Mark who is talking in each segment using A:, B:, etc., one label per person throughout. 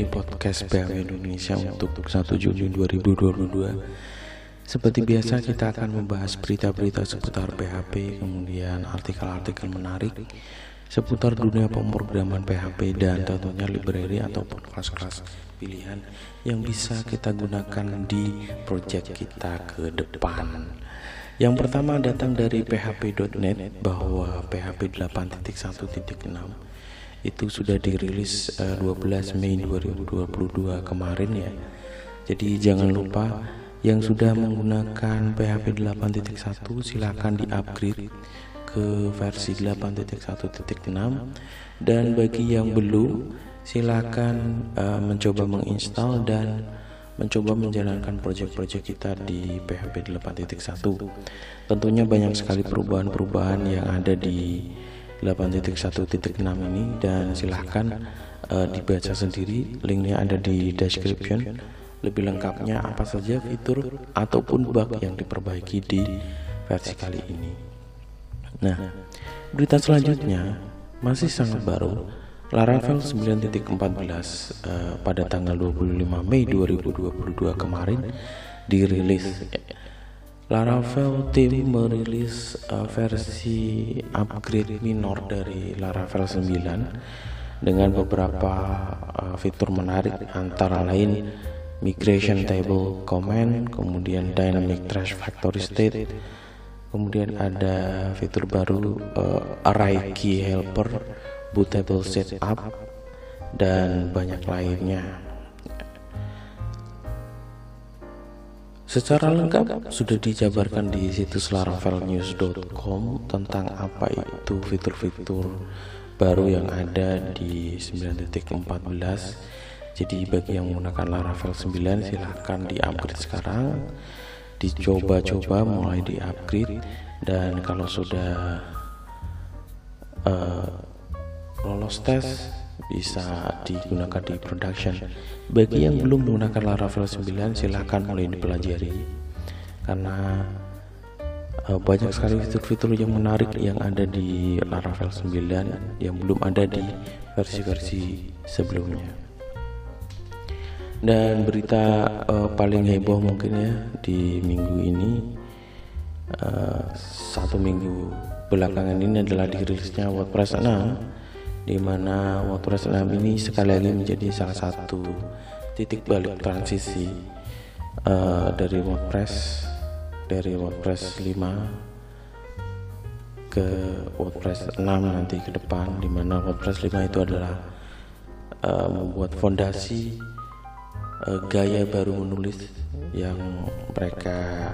A: di podcast PHP Indonesia untuk 1 Juni 2022 Seperti biasa kita akan membahas berita-berita seputar PHP Kemudian artikel-artikel menarik Seputar dunia pemrograman PHP dan tentunya library ataupun kelas-kelas pilihan Yang bisa kita gunakan di project kita ke depan. Yang pertama datang dari php.net bahwa PHP 8.1.6 itu sudah dirilis uh, eh, 12 Mei 2022 kemarin ya. Jadi jangan lupa yang sudah menggunakan PHP 8.1 silahkan di-upgrade ke versi 8.1.6 dan bagi yang belum silahkan uh, mencoba menginstal dan mencoba menjalankan proyek-proyek kita di PHP 8.1 tentunya banyak sekali perubahan-perubahan yang ada di 8.1.6 ini dan silahkan uh, dibaca sendiri. Linknya ada di description. Lebih lengkapnya apa saja fitur ataupun bug yang diperbaiki di versi kali ini. Nah berita selanjutnya masih sangat baru. Laravel 9.14 uh, pada tanggal 25 Mei 2022 kemarin dirilis. Laravel tim merilis uh, versi upgrade minor dari Laravel 9 dengan beberapa uh, fitur menarik antara lain migration table command, kemudian dynamic trash factory state, kemudian ada fitur baru uh, array key helper bootable setup dan banyak lainnya. Secara lengkap sudah dijabarkan di situs laravelnews.com tentang apa itu fitur-fitur baru yang ada di 9.14. Jadi bagi yang menggunakan Laravel 9 silahkan di-upgrade sekarang, dicoba-coba mulai di-upgrade dan kalau sudah uh, lolos tes bisa digunakan di production. Bagi yang belum menggunakan Laravel 9 silahkan mulai dipelajari. Karena uh, banyak sekali fitur-fitur yang menarik yang ada di Laravel 9 yang belum ada di versi-versi sebelumnya. Dan berita uh, paling heboh mungkin ya di minggu ini uh, satu minggu belakangan ini adalah dirilisnya WordPress 6 di mana WordPress 6 ini sekali lagi menjadi salah satu titik balik transisi uh, dari WordPress dari WordPress 5 ke WordPress 6 nanti ke depan di mana WordPress 5 itu adalah uh, membuat fondasi uh, gaya baru menulis yang mereka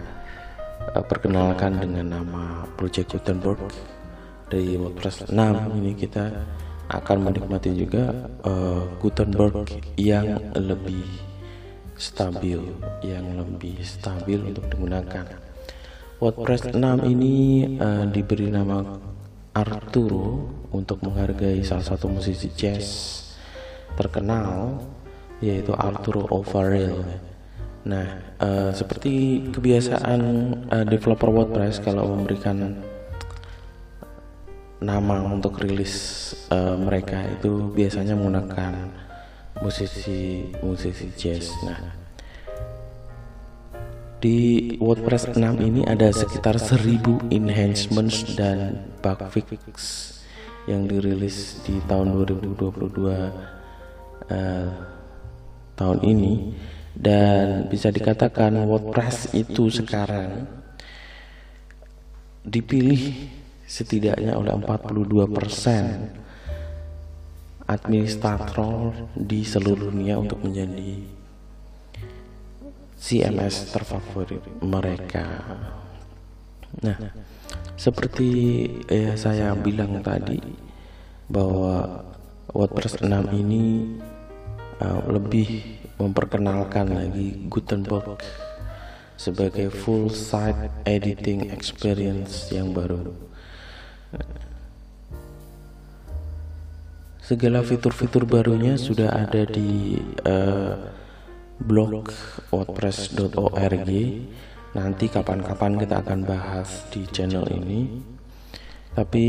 A: uh, perkenalkan dengan nama Project Gutenberg. Dari WordPress 6 ini kita akan menikmati juga uh, Gutenberg yang lebih stabil, yang lebih stabil untuk digunakan. WordPress 6 ini uh, diberi nama Arturo untuk menghargai salah satu musisi jazz terkenal yaitu Arturo Overall. Nah, uh, seperti kebiasaan uh, developer WordPress kalau memberikan nama untuk rilis uh, mereka itu biasanya menggunakan musisi musisi jazz. Nah, di WordPress 6 ini ada sekitar 1000 enhancements dan bug fix yang dirilis di tahun 2022 uh, eh, tahun ini dan bisa dikatakan WordPress itu sekarang dipilih setidaknya oleh 42 persen administrator di seluruh dunia untuk menjadi CMS terfavorit mereka. Nah, seperti ya saya bilang tadi bahwa WordPress 6 ini uh, lebih memperkenalkan lagi Gutenberg sebagai full site editing experience yang baru Segala fitur-fitur barunya sudah ada di uh, blog wordpress.org. Nanti kapan-kapan kita akan bahas di channel ini. Tapi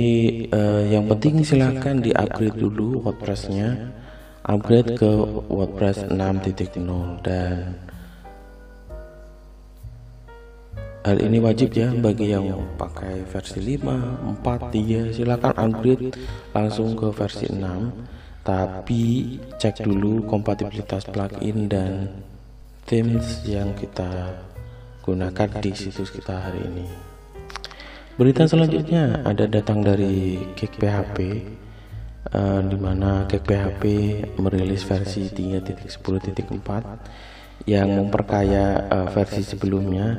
A: uh, yang penting silahkan di-upgrade dulu WordPressnya upgrade ke WordPress 6.0 dan hal ini wajib ya bagi yang pakai versi 5, 4, 3 silakan upgrade langsung ke versi 6 tapi cek dulu kompatibilitas plugin dan themes yang kita gunakan di situs kita hari ini. Berita selanjutnya ada datang dari Kick PHP uh, di mana PHP merilis versi 3.10.4 yang memperkaya uh, versi sebelumnya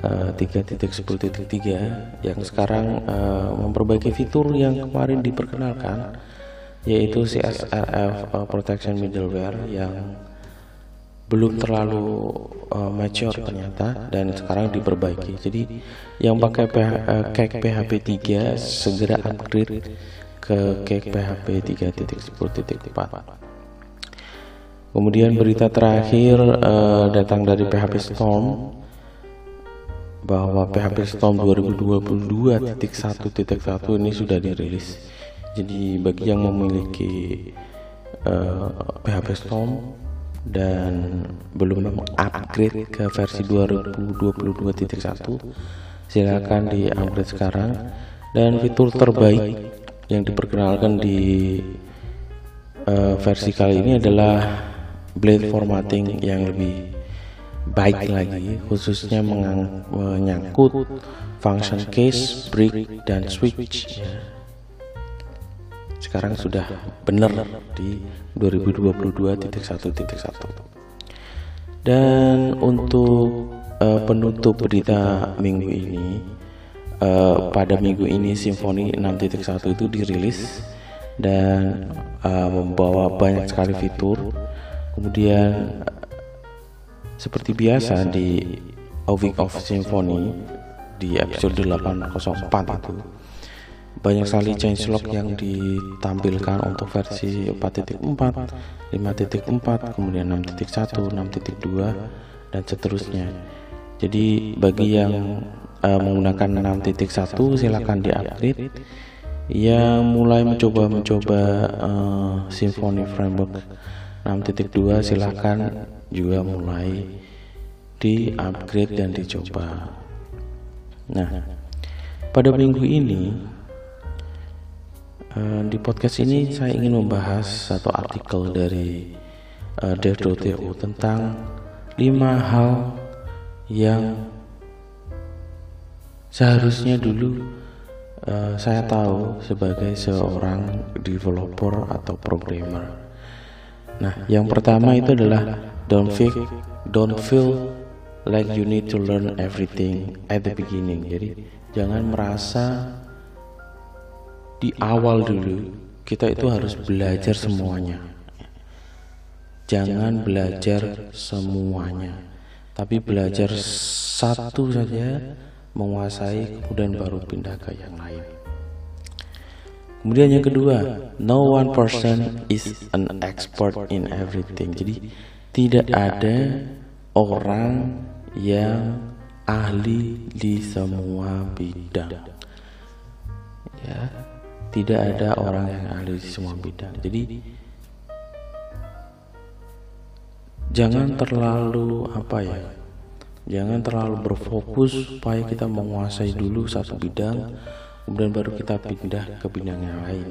A: 3.10.3 yang sekarang uh, memperbaiki fitur yang kemarin diperkenalkan yaitu CSRF uh, Protection Middleware yang belum terlalu uh, mature ternyata dan sekarang diperbaiki. Jadi yang pakai uh, PHP 3 segera upgrade ke cake PHP 3.10.4 kemudian berita terakhir uh, datang dari PHP Storm bahwa PHP Storm 2022.1.1 ini sudah dirilis. jadi bagi yang memiliki uh, eh, PHP Storm dan belum upgrade ke versi 2022.1 silakan di upgrade sekarang. Dan fitur terbaik yang diperkenalkan di uh, versi kali ini adalah blade formatting yang lebih baik lagi khususnya menyangkut function case, break dan switch ya. Sekarang sudah benar di 2022.1.1. Dan untuk uh, penutup berita minggu ini uh, pada minggu ini Symfony 6.1 itu dirilis dan uh, membawa banyak sekali fitur. Kemudian seperti biasa di A Week of Symphony di episode 804 itu. banyak sekali changelog yang ditampilkan untuk versi 4.4, 5.4, kemudian 6.1, 6.2 dan seterusnya. Jadi bagi yang uh, menggunakan 6.1 silakan di-upgrade. yang mulai mencoba mencoba uh, Symfony Framework 6.2 silahkan juga mulai di upgrade dan dicoba nah pada minggu ini uh, di podcast ini saya ingin membahas satu artikel dari uh, dev.to tentang lima hal yang Seharusnya dulu uh, saya tahu sebagai seorang developer atau programmer. Nah, yang pertama itu adalah don't feel don't feel like you need to learn everything at the beginning. Jadi jangan merasa di awal dulu kita itu harus belajar semuanya. Jangan belajar semuanya, tapi belajar satu saja menguasai kemudian baru pindah ke yang lain. Kemudian yang kedua, no one person is an expert in everything. Jadi tidak ada orang yang ahli di semua bidang. Ya, tidak ada orang yang ahli di semua bidang. Jadi jangan terlalu apa ya? Jangan terlalu berfokus supaya kita menguasai dulu satu bidang, kemudian baru kita pindah ke bidang yang lain.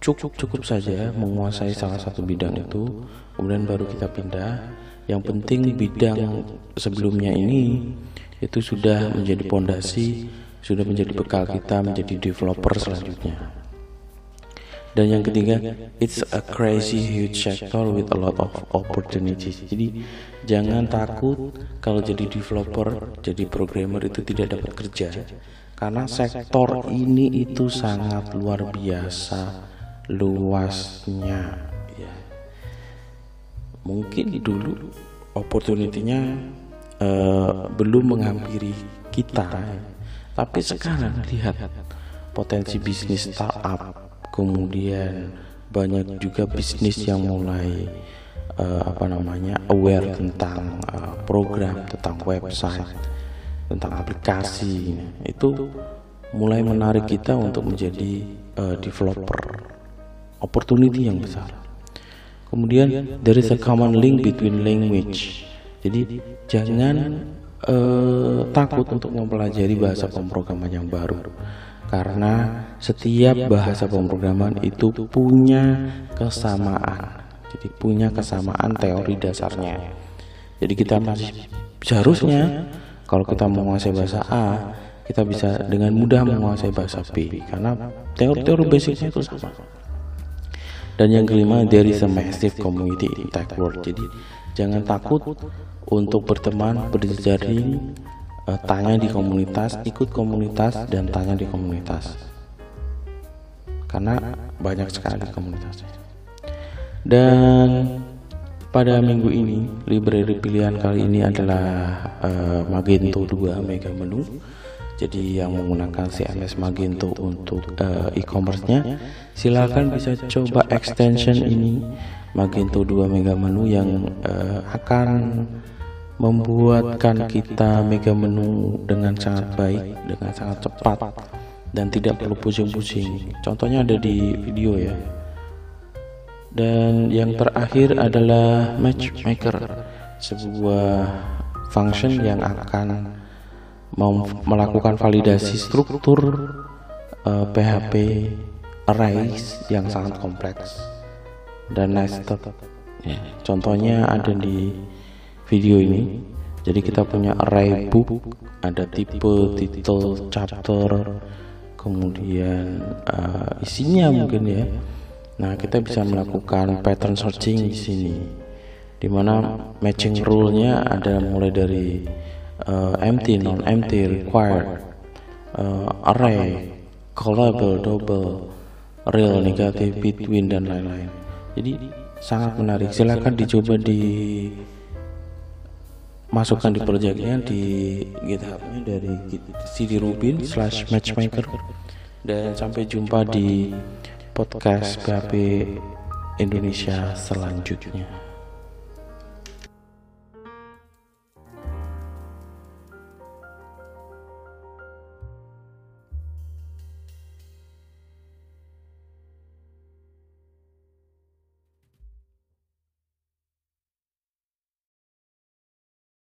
A: Cukup cukup saja menguasai salah satu bidang itu, kemudian baru kita pindah. Yang penting bidang sebelumnya ini itu sudah menjadi pondasi, sudah menjadi bekal kita menjadi developer selanjutnya. Dan yang ketiga, it's a crazy huge sector with a lot of opportunities. Jadi jangan takut kalau jadi developer, jadi programmer itu tidak dapat kerja. Karena sektor ini itu sangat luar biasa luasnya. Ya. Mungkin dulu opportunity-nya uh, belum menghampiri kita, tapi sekarang lihat potensi bisnis startup kemudian banyak juga bisnis yang mulai uh, apa namanya aware tentang uh, program tentang website tentang aplikasi itu mulai menarik kita untuk menjadi uh, developer opportunity yang besar. Kemudian there is a common link between language. Jadi jangan uh, takut untuk mempelajari bahasa pemrograman yang baru karena setiap bahasa pemrograman itu punya kesamaan. Jadi punya kesamaan teori dasarnya. Jadi kita masih seharusnya kalau kita menguasai bahasa A, kita bisa dengan mudah menguasai bahasa B karena teori-teori basicnya itu sama. Dan yang kelima, there is a massive community tech world. Jadi jangan takut untuk berteman, berjejaring, uh, tanya di komunitas, ikut komunitas dan tanya di komunitas. Karena banyak sekali komunitasnya. Dan pada minggu ini, library pilihan kali ini adalah uh, Magento 2 Mega Menu. Jadi yang menggunakan CMS Magento untuk uh, e-commerce-nya, silakan bisa coba extension ini Magento 2 Mega Menu yang uh, akan membuatkan kita mega menu dengan sangat baik, dengan sangat cepat dan tidak perlu pusing-pusing. Contohnya ada di video ya. Dan yang terakhir adalah matchmaker, sebuah function yang akan melakukan validasi struktur uh, eh, PHP arrays yang sangat kompleks dan nested. Ya, contohnya ada di video ini jadi kita punya array book ada tipe title chapter kemudian uh, isinya mungkin ya nah kita bisa melakukan pattern searching di sini di mana matching rule-nya ada mulai dari uh, empty non empty required. uh, array callable double real negative between dan lain-lain. jadi sangat menarik. silahkan dicoba di masukkan di projectnya di githubnya dari cd rubin slash matchmaker. Dan sampai jumpa di podcast PHP Indonesia selanjutnya